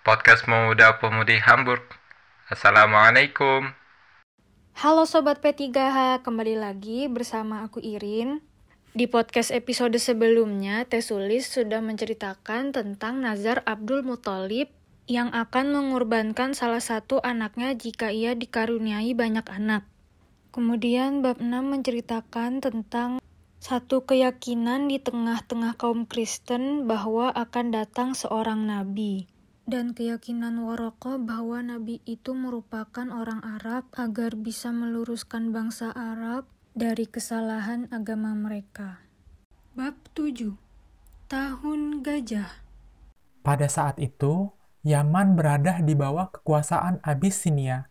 podcast Pemuda Pemudi Hamburg. Assalamualaikum. Halo Sobat P3H, kembali lagi bersama aku Irin. Di podcast episode sebelumnya, Tesulis sudah menceritakan tentang Nazar Abdul Muthalib yang akan mengorbankan salah satu anaknya jika ia dikaruniai banyak anak. Kemudian bab 6 menceritakan tentang satu keyakinan di tengah-tengah kaum Kristen bahwa akan datang seorang nabi dan keyakinan Waroko bahwa nabi itu merupakan orang Arab agar bisa meluruskan bangsa Arab dari kesalahan agama mereka. Bab 7 Tahun Gajah Pada saat itu, Yaman berada di bawah kekuasaan Abyssinia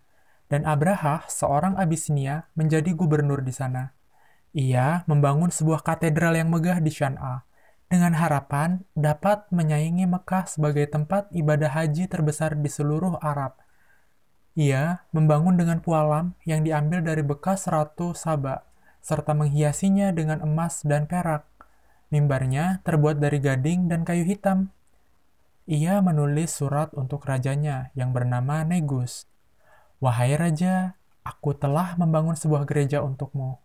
dan Abraha, seorang Abisinia, menjadi gubernur di sana. Ia membangun sebuah katedral yang megah di Shan'a, dengan harapan dapat menyaingi Mekah sebagai tempat ibadah haji terbesar di seluruh Arab. Ia membangun dengan pualam yang diambil dari bekas ratu Saba, serta menghiasinya dengan emas dan perak. Mimbarnya terbuat dari gading dan kayu hitam. Ia menulis surat untuk rajanya yang bernama Negus. Wahai raja, aku telah membangun sebuah gereja untukmu.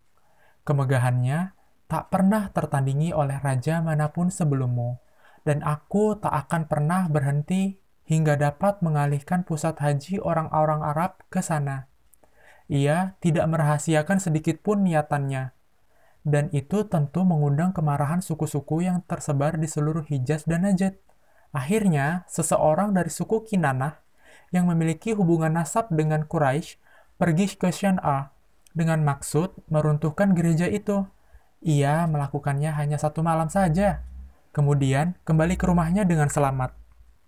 Kemegahannya tak pernah tertandingi oleh raja mana pun sebelummu, dan aku tak akan pernah berhenti hingga dapat mengalihkan pusat haji orang-orang Arab ke sana. Ia tidak merahasiakan sedikit pun niatannya, dan itu tentu mengundang kemarahan suku-suku yang tersebar di seluruh Hijaz dan Najd. Akhirnya, seseorang dari suku Kinanah yang memiliki hubungan nasab dengan Quraisy pergi ke Syan'a dengan maksud meruntuhkan gereja itu. Ia melakukannya hanya satu malam saja, kemudian kembali ke rumahnya dengan selamat.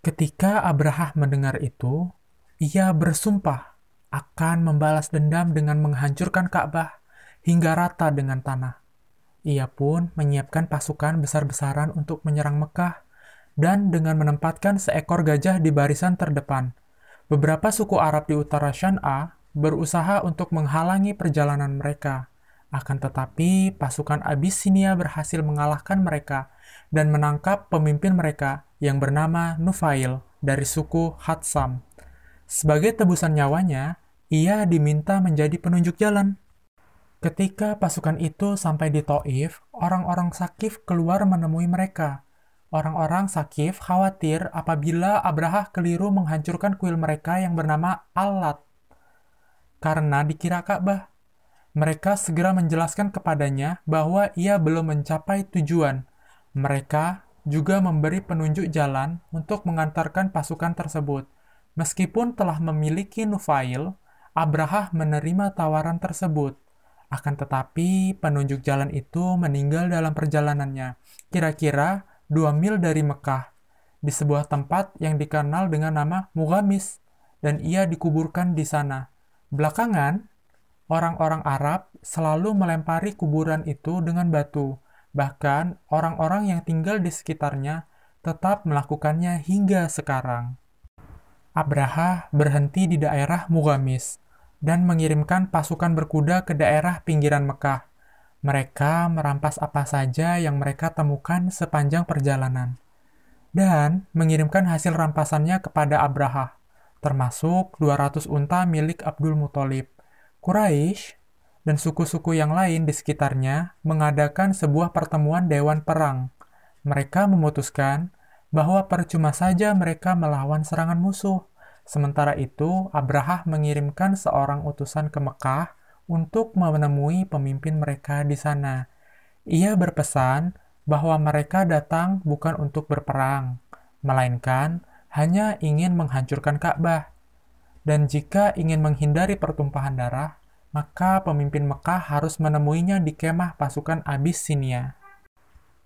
Ketika Abraha mendengar itu, ia bersumpah akan membalas dendam dengan menghancurkan Ka'bah hingga rata dengan tanah. Ia pun menyiapkan pasukan besar-besaran untuk menyerang Mekah dan dengan menempatkan seekor gajah di barisan terdepan – Beberapa suku Arab di utara Shan'a berusaha untuk menghalangi perjalanan mereka. Akan tetapi, pasukan Abyssinia berhasil mengalahkan mereka dan menangkap pemimpin mereka yang bernama Nufail dari suku Hatsam. Sebagai tebusan nyawanya, ia diminta menjadi penunjuk jalan. Ketika pasukan itu sampai di Taif, orang-orang Sakif keluar menemui mereka. Orang-orang Sakif khawatir apabila Abraha keliru menghancurkan kuil mereka yang bernama Alat karena dikira Ka'bah. Mereka segera menjelaskan kepadanya bahwa ia belum mencapai tujuan. Mereka juga memberi penunjuk jalan untuk mengantarkan pasukan tersebut. Meskipun telah memiliki Nufail, Abraha menerima tawaran tersebut. Akan tetapi, penunjuk jalan itu meninggal dalam perjalanannya. Kira-kira dua mil dari Mekah, di sebuah tempat yang dikenal dengan nama Mugamis, dan ia dikuburkan di sana. Belakangan, orang-orang Arab selalu melempari kuburan itu dengan batu, bahkan orang-orang yang tinggal di sekitarnya tetap melakukannya hingga sekarang. Abraha berhenti di daerah Mugamis dan mengirimkan pasukan berkuda ke daerah pinggiran Mekah mereka merampas apa saja yang mereka temukan sepanjang perjalanan dan mengirimkan hasil rampasannya kepada Abraha, termasuk 200 unta milik Abdul Muthalib. Quraisy dan suku-suku yang lain di sekitarnya mengadakan sebuah pertemuan dewan perang. Mereka memutuskan bahwa percuma saja mereka melawan serangan musuh. Sementara itu, Abraha mengirimkan seorang utusan ke Mekah untuk menemui pemimpin mereka di sana. Ia berpesan bahwa mereka datang bukan untuk berperang, melainkan hanya ingin menghancurkan Ka'bah. Dan jika ingin menghindari pertumpahan darah, maka pemimpin Mekah harus menemuinya di kemah pasukan Abyssinia.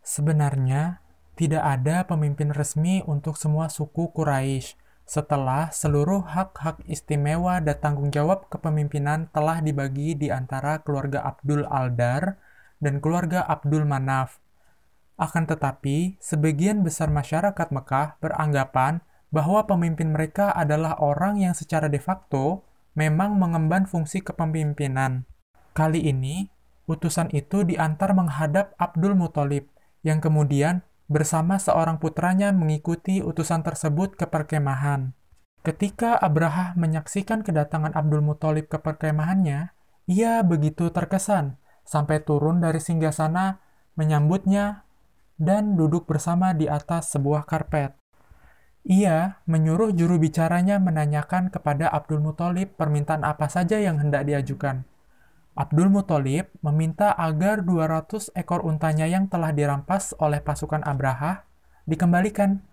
Sebenarnya, tidak ada pemimpin resmi untuk semua suku Quraisy, setelah seluruh hak-hak istimewa dan tanggung jawab kepemimpinan telah dibagi di antara keluarga Abdul Aldar dan keluarga Abdul Manaf. Akan tetapi, sebagian besar masyarakat Mekah beranggapan bahwa pemimpin mereka adalah orang yang secara de facto memang mengemban fungsi kepemimpinan. Kali ini, utusan itu diantar menghadap Abdul Muthalib, yang kemudian bersama seorang putranya mengikuti utusan tersebut ke perkemahan. Ketika Abraha menyaksikan kedatangan Abdul Muthalib ke perkemahannya, ia begitu terkesan sampai turun dari singgasana menyambutnya dan duduk bersama di atas sebuah karpet. Ia menyuruh juru bicaranya menanyakan kepada Abdul Muthalib permintaan apa saja yang hendak diajukan. Abdul Muthalib meminta agar 200 ekor untanya yang telah dirampas oleh pasukan Abraha dikembalikan.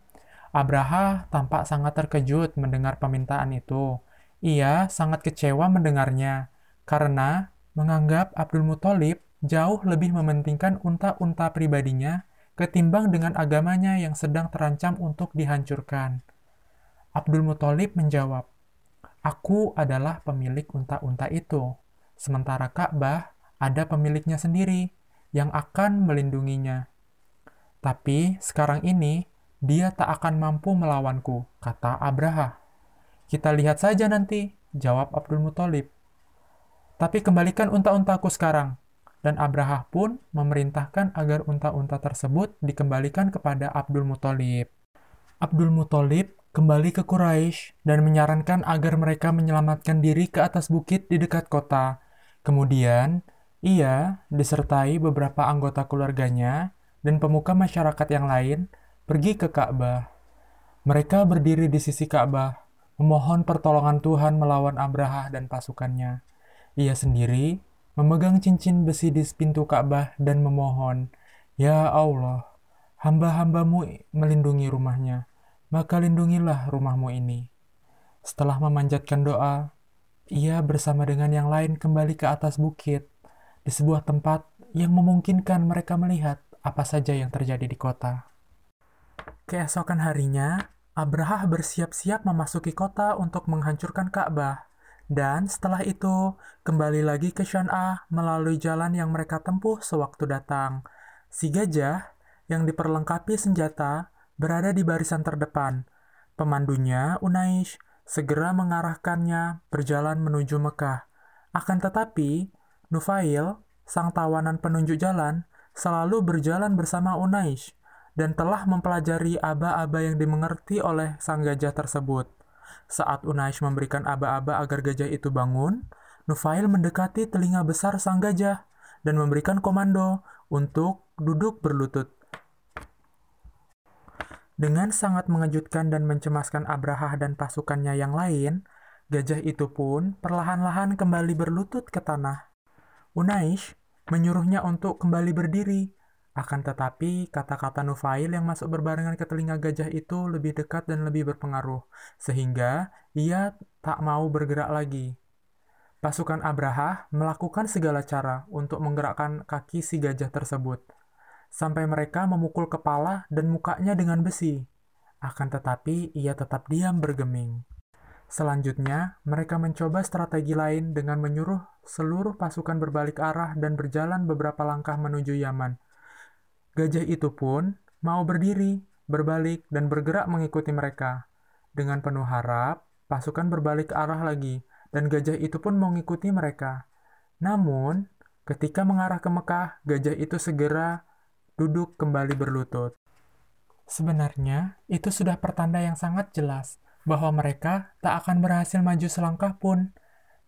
Abraha tampak sangat terkejut mendengar permintaan itu. Ia sangat kecewa mendengarnya, karena menganggap Abdul Muthalib jauh lebih mementingkan unta-unta pribadinya ketimbang dengan agamanya yang sedang terancam untuk dihancurkan. Abdul Muthalib menjawab, Aku adalah pemilik unta-unta itu, sementara Ka'bah ada pemiliknya sendiri yang akan melindunginya. Tapi sekarang ini dia tak akan mampu melawanku, kata Abraha. Kita lihat saja nanti, jawab Abdul Muthalib. Tapi kembalikan unta-untaku sekarang. Dan Abraha pun memerintahkan agar unta-unta tersebut dikembalikan kepada Abdul Muthalib. Abdul Muthalib kembali ke Quraisy dan menyarankan agar mereka menyelamatkan diri ke atas bukit di dekat kota. Kemudian, ia disertai beberapa anggota keluarganya dan pemuka masyarakat yang lain pergi ke Ka'bah. Mereka berdiri di sisi Ka'bah, memohon pertolongan Tuhan melawan Abraha dan pasukannya. Ia sendiri memegang cincin besi di pintu Ka'bah dan memohon, Ya Allah, hamba-hambamu melindungi rumahnya, maka lindungilah rumahmu ini. Setelah memanjatkan doa, ia bersama dengan yang lain kembali ke atas bukit, di sebuah tempat yang memungkinkan mereka melihat apa saja yang terjadi di kota. Keesokan harinya, Abraha bersiap-siap memasuki kota untuk menghancurkan Ka'bah. Dan setelah itu, kembali lagi ke Shan'ah melalui jalan yang mereka tempuh sewaktu datang. Si gajah, yang diperlengkapi senjata, berada di barisan terdepan. Pemandunya, Unaish, segera mengarahkannya berjalan menuju Mekah. Akan tetapi, Nufail, sang tawanan penunjuk jalan, selalu berjalan bersama Unaish dan telah mempelajari aba-aba yang dimengerti oleh sang gajah tersebut. Saat Unaish memberikan aba-aba agar gajah itu bangun, Nufail mendekati telinga besar sang gajah dan memberikan komando untuk duduk berlutut. Dengan sangat mengejutkan dan mencemaskan Abraha dan pasukannya yang lain, gajah itu pun perlahan-lahan kembali berlutut ke tanah. Unaish menyuruhnya untuk kembali berdiri akan tetapi, kata-kata Nufail yang masuk berbarengan ke telinga gajah itu lebih dekat dan lebih berpengaruh, sehingga ia tak mau bergerak lagi. Pasukan Abraha melakukan segala cara untuk menggerakkan kaki si gajah tersebut, sampai mereka memukul kepala dan mukanya dengan besi. Akan tetapi, ia tetap diam bergeming. Selanjutnya, mereka mencoba strategi lain dengan menyuruh seluruh pasukan berbalik arah dan berjalan beberapa langkah menuju Yaman – Gajah itu pun mau berdiri, berbalik, dan bergerak mengikuti mereka. Dengan penuh harap, pasukan berbalik ke arah lagi, dan gajah itu pun mengikuti mereka. Namun, ketika mengarah ke Mekah, gajah itu segera duduk kembali berlutut. Sebenarnya, itu sudah pertanda yang sangat jelas bahwa mereka tak akan berhasil maju selangkah pun.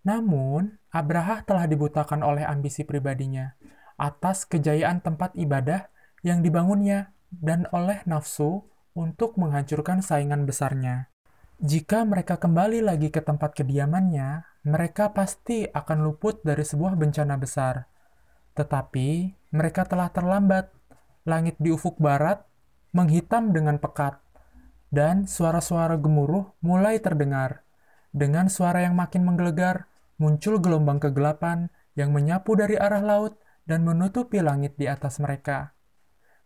Namun, Abraha telah dibutakan oleh ambisi pribadinya atas kejayaan tempat ibadah yang dibangunnya dan oleh nafsu untuk menghancurkan saingan besarnya. Jika mereka kembali lagi ke tempat kediamannya, mereka pasti akan luput dari sebuah bencana besar. Tetapi mereka telah terlambat. Langit di ufuk barat menghitam dengan pekat, dan suara-suara gemuruh mulai terdengar. Dengan suara yang makin menggelegar, muncul gelombang kegelapan yang menyapu dari arah laut dan menutupi langit di atas mereka.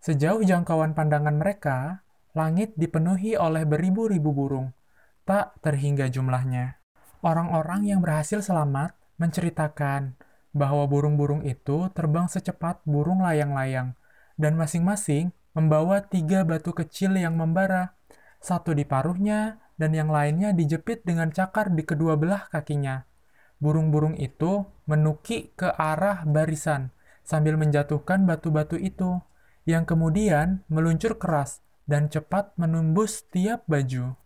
Sejauh jangkauan pandangan mereka, langit dipenuhi oleh beribu-ribu burung, tak terhingga jumlahnya. Orang-orang yang berhasil selamat menceritakan bahwa burung-burung itu terbang secepat burung layang-layang, dan masing-masing membawa tiga batu kecil yang membara, satu di paruhnya dan yang lainnya dijepit dengan cakar di kedua belah kakinya. Burung-burung itu menukik ke arah barisan sambil menjatuhkan batu-batu itu yang kemudian meluncur keras dan cepat menembus tiap baju.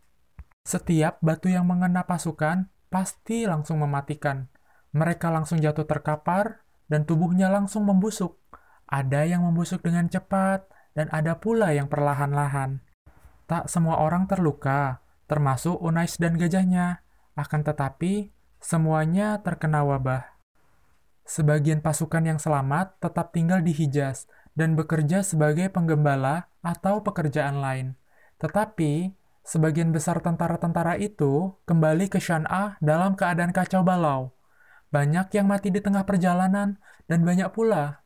Setiap batu yang mengena pasukan pasti langsung mematikan. Mereka langsung jatuh terkapar dan tubuhnya langsung membusuk. Ada yang membusuk dengan cepat dan ada pula yang perlahan-lahan. Tak semua orang terluka, termasuk Unais dan gajahnya. Akan tetapi, semuanya terkena wabah. Sebagian pasukan yang selamat tetap tinggal di Hijaz dan bekerja sebagai penggembala atau pekerjaan lain. Tetapi, sebagian besar tentara-tentara itu kembali ke Shan'ah dalam keadaan kacau balau. Banyak yang mati di tengah perjalanan dan banyak pula,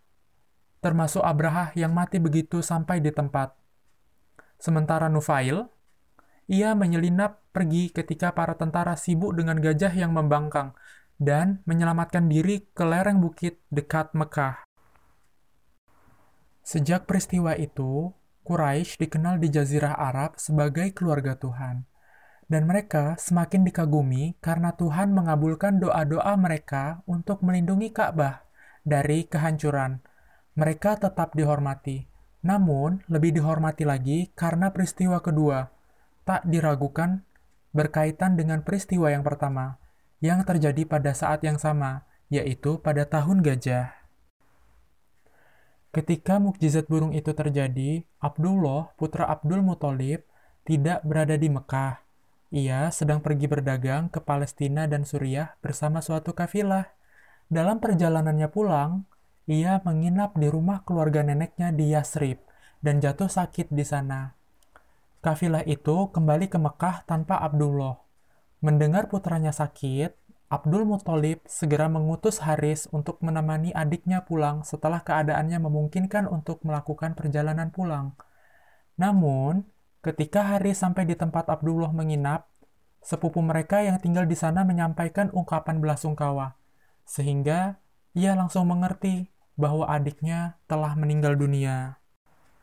termasuk Abraha yang mati begitu sampai di tempat. Sementara Nufail, ia menyelinap pergi ketika para tentara sibuk dengan gajah yang membangkang dan menyelamatkan diri ke lereng bukit dekat Mekah. Sejak peristiwa itu, Quraisy dikenal di Jazirah Arab sebagai keluarga Tuhan. Dan mereka semakin dikagumi karena Tuhan mengabulkan doa-doa mereka untuk melindungi Ka'bah dari kehancuran. Mereka tetap dihormati, namun lebih dihormati lagi karena peristiwa kedua, tak diragukan berkaitan dengan peristiwa yang pertama, yang terjadi pada saat yang sama, yaitu pada tahun gajah. Ketika mukjizat burung itu terjadi, Abdullah, putra Abdul Muthalib, tidak berada di Mekah. Ia sedang pergi berdagang ke Palestina dan Suriah bersama suatu kafilah. Dalam perjalanannya pulang, ia menginap di rumah keluarga neneknya di Yasrib dan jatuh sakit di sana. Kafilah itu kembali ke Mekah tanpa Abdullah. Mendengar putranya sakit, Abdul Muthalib segera mengutus Haris untuk menemani adiknya pulang setelah keadaannya memungkinkan untuk melakukan perjalanan pulang. Namun, ketika Haris sampai di tempat Abdullah menginap, sepupu mereka yang tinggal di sana menyampaikan ungkapan belasungkawa, sehingga ia langsung mengerti bahwa adiknya telah meninggal dunia.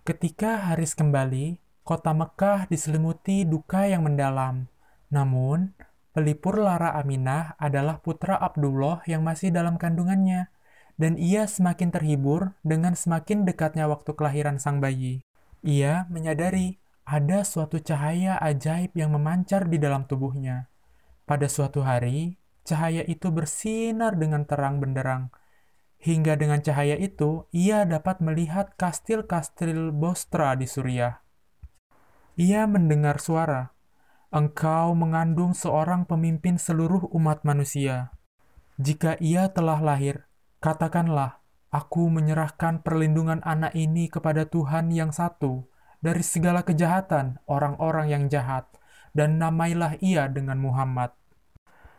Ketika Haris kembali, kota Mekah diselimuti duka yang mendalam. Namun, Pelipur Lara Aminah adalah putra Abdullah yang masih dalam kandungannya, dan ia semakin terhibur dengan semakin dekatnya waktu kelahiran sang bayi. Ia menyadari ada suatu cahaya ajaib yang memancar di dalam tubuhnya. Pada suatu hari, cahaya itu bersinar dengan terang benderang. Hingga dengan cahaya itu, ia dapat melihat kastil-kastil Bostra di Suriah. Ia mendengar suara, engkau mengandung seorang pemimpin seluruh umat manusia. Jika ia telah lahir, katakanlah, aku menyerahkan perlindungan anak ini kepada Tuhan yang satu dari segala kejahatan orang-orang yang jahat, dan namailah ia dengan Muhammad.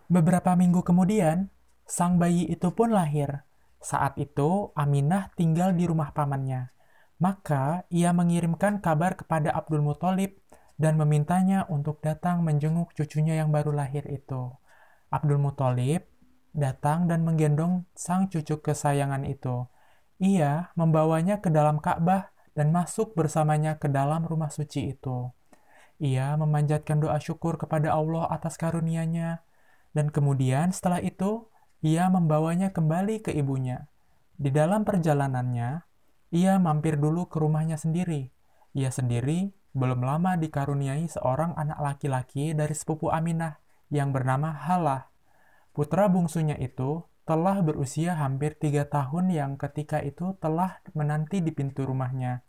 Beberapa minggu kemudian, sang bayi itu pun lahir. Saat itu, Aminah tinggal di rumah pamannya. Maka ia mengirimkan kabar kepada Abdul Muthalib dan memintanya untuk datang menjenguk cucunya yang baru lahir itu. Abdul Muthalib datang dan menggendong sang cucu kesayangan itu. Ia membawanya ke dalam Ka'bah dan masuk bersamanya ke dalam rumah suci itu. Ia memanjatkan doa syukur kepada Allah atas karunia-Nya, dan kemudian setelah itu, ia membawanya kembali ke ibunya. Di dalam perjalanannya, ia mampir dulu ke rumahnya sendiri. Ia sendiri belum lama dikaruniai seorang anak laki-laki dari sepupu Aminah yang bernama Halah. Putra bungsunya itu telah berusia hampir tiga tahun yang ketika itu telah menanti di pintu rumahnya.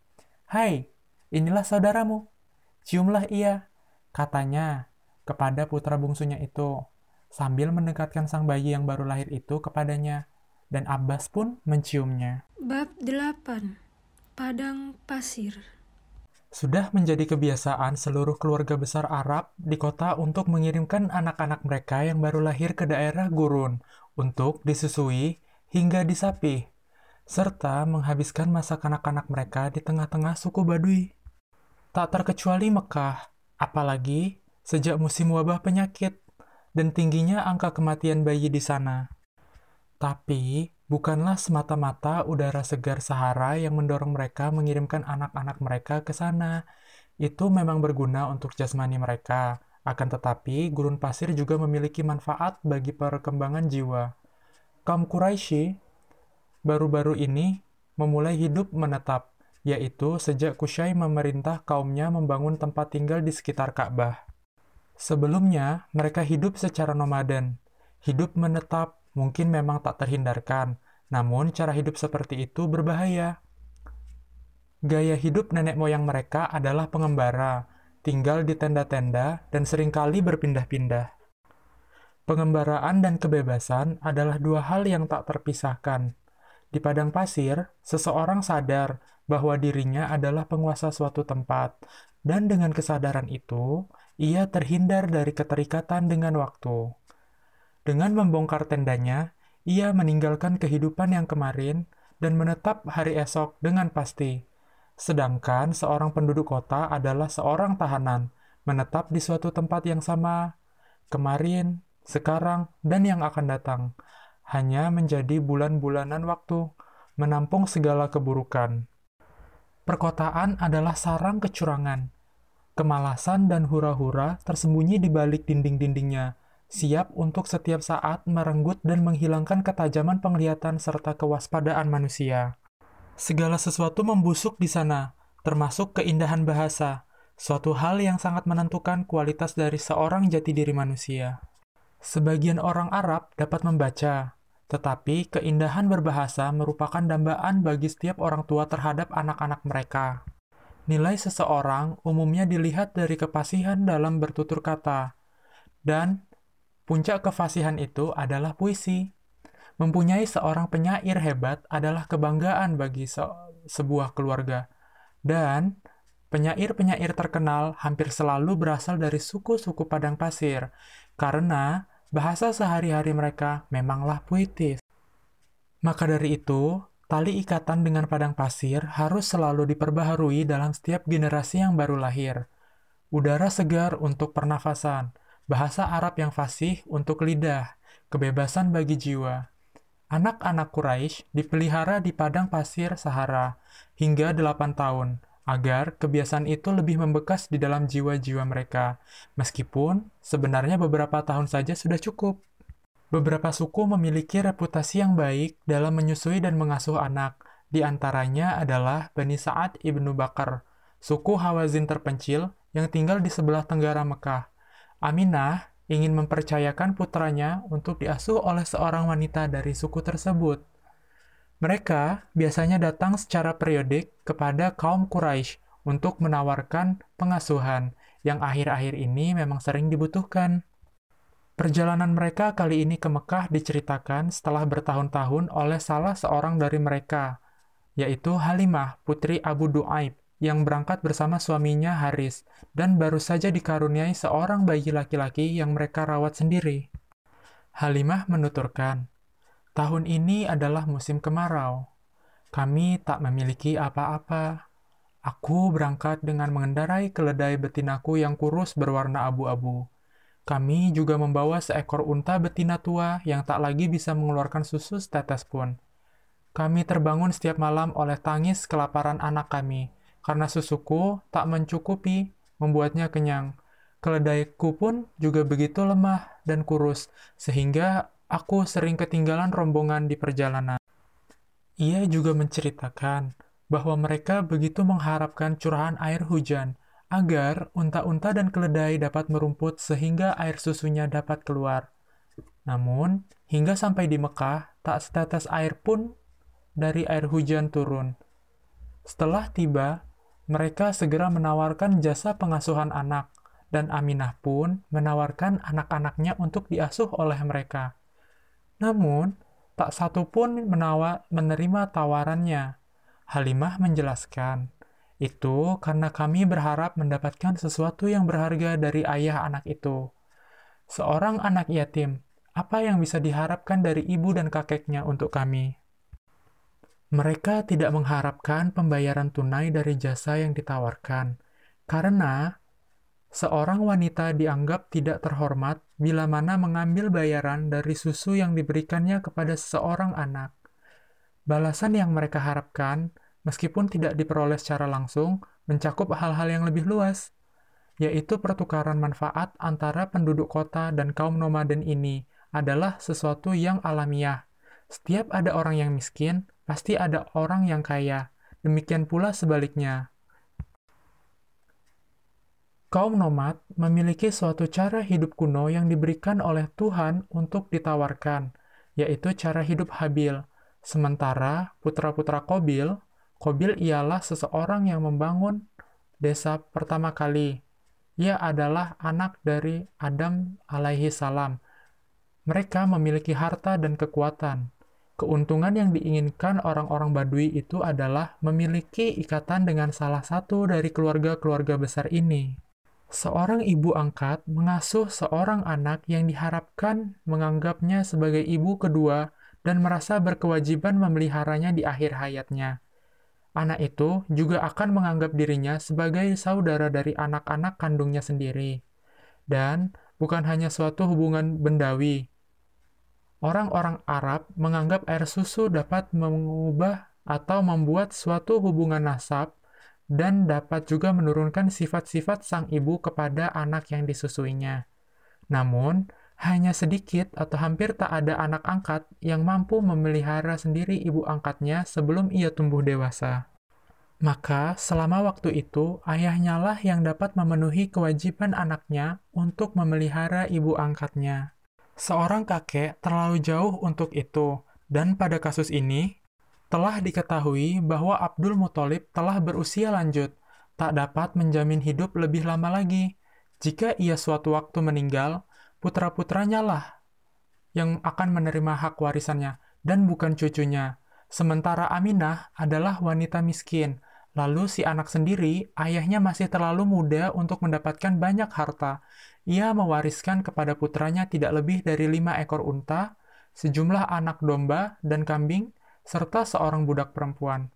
Hai, inilah saudaramu. Ciumlah ia, katanya kepada putra bungsunya itu, sambil mendekatkan sang bayi yang baru lahir itu kepadanya, dan Abbas pun menciumnya. Bab 8 Padang Pasir sudah menjadi kebiasaan seluruh keluarga besar Arab di kota untuk mengirimkan anak-anak mereka yang baru lahir ke daerah gurun untuk disusui hingga disapi, serta menghabiskan masa kanak-kanak mereka di tengah-tengah suku Badui. Tak terkecuali Mekah, apalagi sejak musim wabah penyakit dan tingginya angka kematian bayi di sana. Tapi, Bukanlah semata-mata udara segar Sahara yang mendorong mereka mengirimkan anak-anak mereka ke sana. Itu memang berguna untuk jasmani mereka, akan tetapi gurun pasir juga memiliki manfaat bagi perkembangan jiwa. Kaum Quraisy baru-baru ini memulai hidup menetap, yaitu sejak Kushai memerintah kaumnya membangun tempat tinggal di sekitar Ka'bah. Sebelumnya, mereka hidup secara nomaden. Hidup menetap mungkin memang tak terhindarkan, namun cara hidup seperti itu berbahaya. Gaya hidup nenek moyang mereka adalah pengembara, tinggal di tenda-tenda dan sering kali berpindah-pindah. Pengembaraan dan kebebasan adalah dua hal yang tak terpisahkan. Di padang pasir, seseorang sadar bahwa dirinya adalah penguasa suatu tempat, dan dengan kesadaran itu, ia terhindar dari keterikatan dengan waktu. Dengan membongkar tendanya, ia meninggalkan kehidupan yang kemarin dan menetap hari esok dengan pasti. Sedangkan seorang penduduk kota adalah seorang tahanan, menetap di suatu tempat yang sama kemarin, sekarang, dan yang akan datang, hanya menjadi bulan-bulanan waktu, menampung segala keburukan. Perkotaan adalah sarang kecurangan. Kemalasan dan hura-hura tersembunyi di balik dinding-dindingnya, siap untuk setiap saat merenggut dan menghilangkan ketajaman penglihatan serta kewaspadaan manusia. Segala sesuatu membusuk di sana, termasuk keindahan bahasa, suatu hal yang sangat menentukan kualitas dari seorang jati diri manusia. Sebagian orang Arab dapat membaca, tetapi keindahan berbahasa merupakan dambaan bagi setiap orang tua terhadap anak-anak mereka. Nilai seseorang umumnya dilihat dari kefasihan dalam bertutur kata, dan puncak kefasihan itu adalah puisi. Mempunyai seorang penyair hebat adalah kebanggaan bagi se sebuah keluarga, dan penyair-penyair terkenal hampir selalu berasal dari suku-suku padang pasir, karena bahasa sehari-hari mereka memanglah puitis. Maka dari itu, tali ikatan dengan padang pasir harus selalu diperbaharui dalam setiap generasi yang baru lahir. Udara segar untuk pernafasan, bahasa Arab yang fasih untuk lidah, kebebasan bagi jiwa. Anak-anak Quraisy dipelihara di padang pasir Sahara hingga delapan tahun, agar kebiasaan itu lebih membekas di dalam jiwa-jiwa mereka, meskipun sebenarnya beberapa tahun saja sudah cukup. Beberapa suku memiliki reputasi yang baik dalam menyusui dan mengasuh anak, di antaranya adalah Bani Sa'ad ibnu Bakar, suku Hawazin terpencil yang tinggal di sebelah tenggara Mekah. Aminah ingin mempercayakan putranya untuk diasuh oleh seorang wanita dari suku tersebut. Mereka biasanya datang secara periodik kepada kaum Quraisy untuk menawarkan pengasuhan yang akhir-akhir ini memang sering dibutuhkan. Perjalanan mereka kali ini ke Mekah diceritakan setelah bertahun-tahun oleh salah seorang dari mereka, yaitu Halimah, putri Abu Duaib, yang berangkat bersama suaminya Haris, dan baru saja dikaruniai seorang bayi laki-laki yang mereka rawat sendiri. Halimah menuturkan, Tahun ini adalah musim kemarau. Kami tak memiliki apa-apa. Aku berangkat dengan mengendarai keledai betinaku yang kurus berwarna abu-abu. Kami juga membawa seekor unta betina tua yang tak lagi bisa mengeluarkan susu setetes pun. Kami terbangun setiap malam oleh tangis kelaparan anak kami, karena susuku tak mencukupi membuatnya kenyang. Keledaiku pun juga begitu lemah dan kurus, sehingga Aku sering ketinggalan rombongan di perjalanan. Ia juga menceritakan bahwa mereka begitu mengharapkan curahan air hujan agar unta-unta dan keledai dapat merumput sehingga air susunya dapat keluar. Namun, hingga sampai di Mekah, tak setetes air pun dari air hujan turun. Setelah tiba, mereka segera menawarkan jasa pengasuhan anak, dan Aminah pun menawarkan anak-anaknya untuk diasuh oleh mereka. Namun, tak satu pun menawa, menerima tawarannya. Halimah menjelaskan, itu karena kami berharap mendapatkan sesuatu yang berharga dari ayah anak itu. Seorang anak yatim, apa yang bisa diharapkan dari ibu dan kakeknya untuk kami? Mereka tidak mengharapkan pembayaran tunai dari jasa yang ditawarkan, karena Seorang wanita dianggap tidak terhormat bila mana mengambil bayaran dari susu yang diberikannya kepada seseorang anak. Balasan yang mereka harapkan, meskipun tidak diperoleh secara langsung, mencakup hal-hal yang lebih luas, yaitu pertukaran manfaat antara penduduk kota dan kaum nomaden ini adalah sesuatu yang alamiah. Setiap ada orang yang miskin, pasti ada orang yang kaya. Demikian pula sebaliknya. Kaum nomad memiliki suatu cara hidup kuno yang diberikan oleh Tuhan untuk ditawarkan, yaitu cara hidup Habil. Sementara putra-putra Kobil, Kobil ialah seseorang yang membangun desa pertama kali. Ia adalah anak dari Adam alaihi salam. Mereka memiliki harta dan kekuatan. Keuntungan yang diinginkan orang-orang Badui itu adalah memiliki ikatan dengan salah satu dari keluarga-keluarga besar ini. Seorang ibu angkat mengasuh seorang anak yang diharapkan menganggapnya sebagai ibu kedua dan merasa berkewajiban memeliharanya di akhir hayatnya. Anak itu juga akan menganggap dirinya sebagai saudara dari anak-anak kandungnya sendiri. Dan bukan hanya suatu hubungan bendawi. Orang-orang Arab menganggap air susu dapat mengubah atau membuat suatu hubungan nasab dan dapat juga menurunkan sifat-sifat sang ibu kepada anak yang disusuinya. Namun, hanya sedikit atau hampir tak ada anak angkat yang mampu memelihara sendiri ibu angkatnya sebelum ia tumbuh dewasa. Maka, selama waktu itu, ayahnya lah yang dapat memenuhi kewajiban anaknya untuk memelihara ibu angkatnya. Seorang kakek terlalu jauh untuk itu, dan pada kasus ini, telah diketahui bahwa Abdul Muthalib telah berusia lanjut, tak dapat menjamin hidup lebih lama lagi. Jika ia suatu waktu meninggal, putra-putranya lah yang akan menerima hak warisannya, dan bukan cucunya. Sementara Aminah adalah wanita miskin, lalu si anak sendiri, ayahnya masih terlalu muda untuk mendapatkan banyak harta. Ia mewariskan kepada putranya tidak lebih dari lima ekor unta, sejumlah anak domba dan kambing, serta seorang budak perempuan.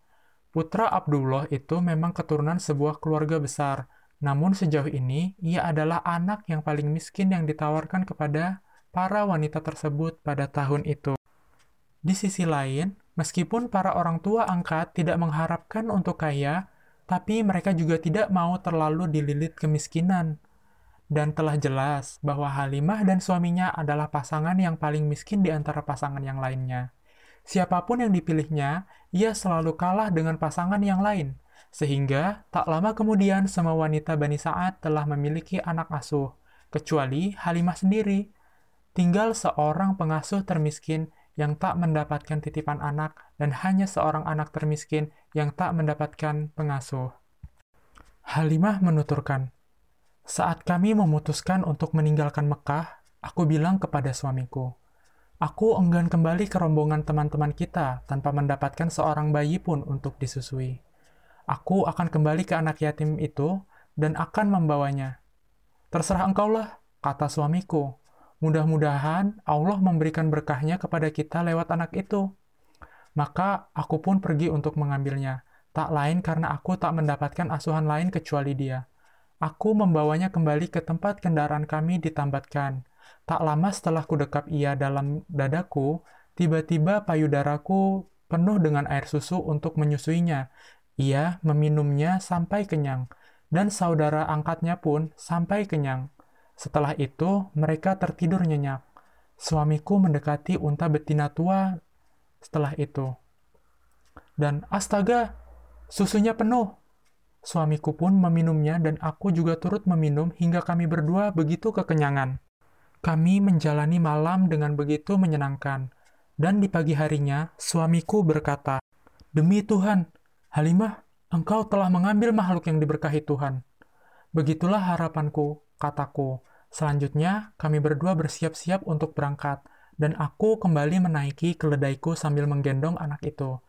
Putra Abdullah itu memang keturunan sebuah keluarga besar, namun sejauh ini ia adalah anak yang paling miskin yang ditawarkan kepada para wanita tersebut pada tahun itu. Di sisi lain, meskipun para orang tua angkat tidak mengharapkan untuk kaya, tapi mereka juga tidak mau terlalu dililit kemiskinan. Dan telah jelas bahwa Halimah dan suaminya adalah pasangan yang paling miskin di antara pasangan yang lainnya. Siapa pun yang dipilihnya, ia selalu kalah dengan pasangan yang lain, sehingga tak lama kemudian semua wanita Bani Sa'ad telah memiliki anak asuh, kecuali Halimah sendiri. Tinggal seorang pengasuh termiskin yang tak mendapatkan titipan anak dan hanya seorang anak termiskin yang tak mendapatkan pengasuh. Halimah menuturkan, Saat kami memutuskan untuk meninggalkan Mekah, aku bilang kepada suamiku, Aku enggan kembali ke rombongan teman-teman kita tanpa mendapatkan seorang bayi pun untuk disusui. Aku akan kembali ke anak yatim itu dan akan membawanya. Terserah engkaulah, kata suamiku. Mudah-mudahan Allah memberikan berkahnya kepada kita lewat anak itu. Maka aku pun pergi untuk mengambilnya, tak lain karena aku tak mendapatkan asuhan lain kecuali dia. Aku membawanya kembali ke tempat kendaraan kami ditambatkan Tak lama setelah kudekap ia dalam dadaku, tiba-tiba payudaraku penuh dengan air susu untuk menyusuinya. Ia meminumnya sampai kenyang, dan saudara angkatnya pun sampai kenyang. Setelah itu, mereka tertidur nyenyak. Suamiku mendekati unta betina tua setelah itu. Dan astaga, susunya penuh. Suamiku pun meminumnya dan aku juga turut meminum hingga kami berdua begitu kekenyangan. Kami menjalani malam dengan begitu menyenangkan, dan di pagi harinya suamiku berkata, "Demi Tuhan, Halimah, engkau telah mengambil makhluk yang diberkahi Tuhan." Begitulah harapanku, kataku. Selanjutnya, kami berdua bersiap-siap untuk berangkat, dan aku kembali menaiki keledaiku sambil menggendong anak itu.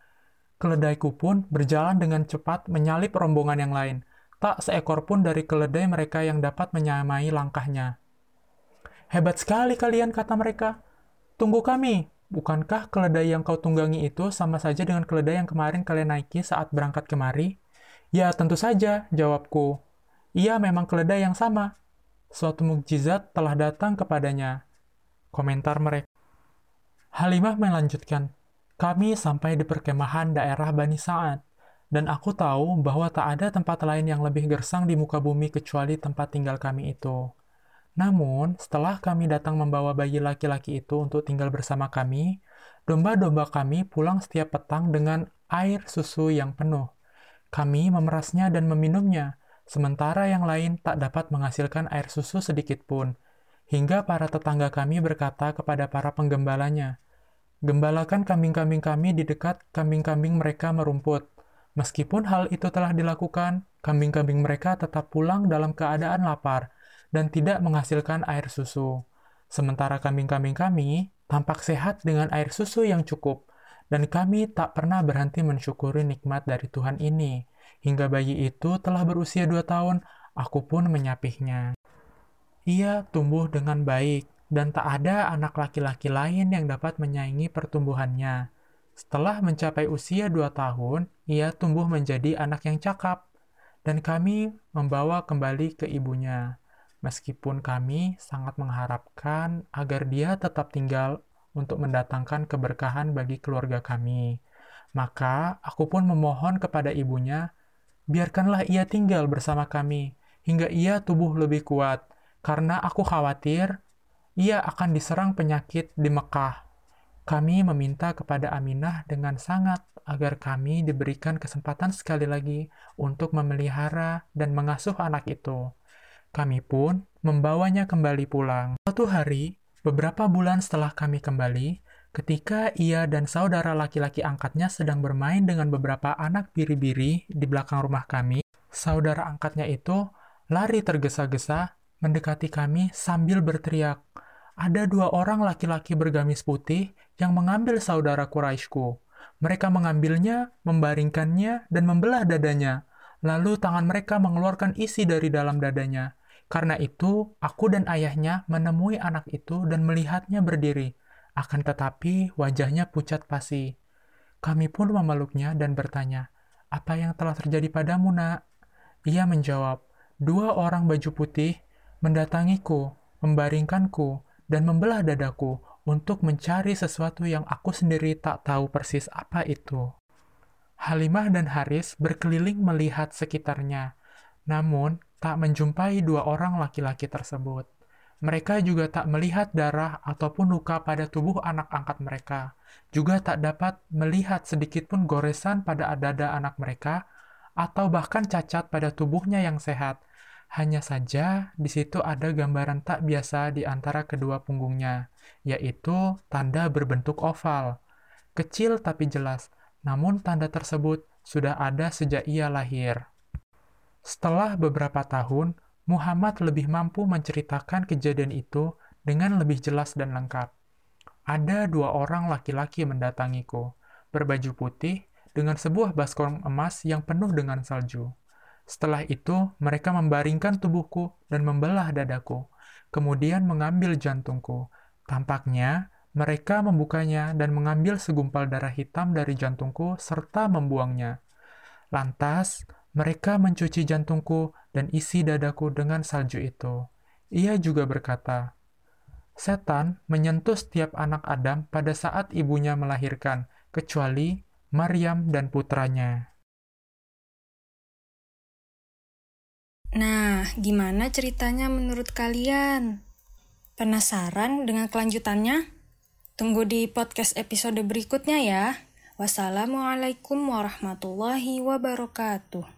Keledaiku pun berjalan dengan cepat menyalip rombongan yang lain. Tak seekor pun dari keledai mereka yang dapat menyamai langkahnya. Hebat sekali kalian, kata mereka. Tunggu kami. Bukankah keledai yang kau tunggangi itu sama saja dengan keledai yang kemarin kalian naiki saat berangkat kemari? Ya, tentu saja, jawabku. Ia memang keledai yang sama. Suatu mukjizat telah datang kepadanya. Komentar mereka. Halimah melanjutkan, kami sampai di perkemahan daerah Bani Sa'ad, dan aku tahu bahwa tak ada tempat lain yang lebih gersang di muka bumi kecuali tempat tinggal kami itu. Namun, setelah kami datang membawa bayi laki-laki itu untuk tinggal bersama kami, domba-domba kami pulang setiap petang dengan air susu yang penuh. Kami memerasnya dan meminumnya, sementara yang lain tak dapat menghasilkan air susu sedikit pun. Hingga para tetangga kami berkata kepada para penggembalanya, Gembalakan kambing-kambing kami di dekat kambing-kambing mereka merumput. Meskipun hal itu telah dilakukan, kambing-kambing mereka tetap pulang dalam keadaan lapar dan tidak menghasilkan air susu. Sementara kambing-kambing kami tampak sehat dengan air susu yang cukup, dan kami tak pernah berhenti mensyukuri nikmat dari Tuhan ini. Hingga bayi itu telah berusia dua tahun, aku pun menyapihnya. Ia tumbuh dengan baik, dan tak ada anak laki-laki lain yang dapat menyaingi pertumbuhannya. Setelah mencapai usia dua tahun, ia tumbuh menjadi anak yang cakap, dan kami membawa kembali ke ibunya. Meskipun kami sangat mengharapkan agar dia tetap tinggal untuk mendatangkan keberkahan bagi keluarga kami. Maka aku pun memohon kepada ibunya, biarkanlah ia tinggal bersama kami, hingga ia tubuh lebih kuat, karena aku khawatir ia akan diserang penyakit di Mekah. Kami meminta kepada Aminah dengan sangat agar kami diberikan kesempatan sekali lagi untuk memelihara dan mengasuh anak itu. Kami pun membawanya kembali pulang. Suatu hari, beberapa bulan setelah kami kembali, ketika ia dan saudara laki-laki angkatnya sedang bermain dengan beberapa anak biri-biri di belakang rumah kami, saudara angkatnya itu lari tergesa-gesa mendekati kami sambil berteriak, ada dua orang laki-laki bergamis putih yang mengambil saudara Quraisyku. Mereka mengambilnya, membaringkannya, dan membelah dadanya. Lalu tangan mereka mengeluarkan isi dari dalam dadanya. Karena itu, aku dan ayahnya menemui anak itu dan melihatnya berdiri. Akan tetapi, wajahnya pucat pasi. Kami pun memeluknya dan bertanya, apa yang telah terjadi padamu, nak? Ia menjawab, dua orang baju putih mendatangiku, membaringkanku, dan membelah dadaku untuk mencari sesuatu yang aku sendiri tak tahu persis apa itu. Halimah dan Haris berkeliling melihat sekitarnya, namun tak menjumpai dua orang laki-laki tersebut. Mereka juga tak melihat darah ataupun luka pada tubuh anak angkat mereka, juga tak dapat melihat sedikit pun goresan pada dada anak mereka, atau bahkan cacat pada tubuhnya yang sehat, hanya saja di situ ada gambaran tak biasa di antara kedua punggungnya, yaitu tanda berbentuk oval. Kecil tapi jelas, namun tanda tersebut sudah ada sejak ia lahir. Setelah beberapa tahun, Muhammad lebih mampu menceritakan kejadian itu dengan lebih jelas dan lengkap. Ada dua orang laki-laki mendatangiku, berbaju putih, dengan sebuah baskom emas yang penuh dengan salju. Setelah itu, mereka membaringkan tubuhku dan membelah dadaku, kemudian mengambil jantungku. Tampaknya, mereka membukanya dan mengambil segumpal darah hitam dari jantungku serta membuangnya. Lantas, mereka mencuci jantungku dan isi dadaku dengan salju itu. Ia juga berkata, Setan menyentuh setiap anak Adam pada saat ibunya melahirkan, kecuali Maryam dan putranya. Nah, gimana ceritanya menurut kalian? Penasaran dengan kelanjutannya? Tunggu di podcast episode berikutnya ya. Wassalamualaikum warahmatullahi wabarakatuh.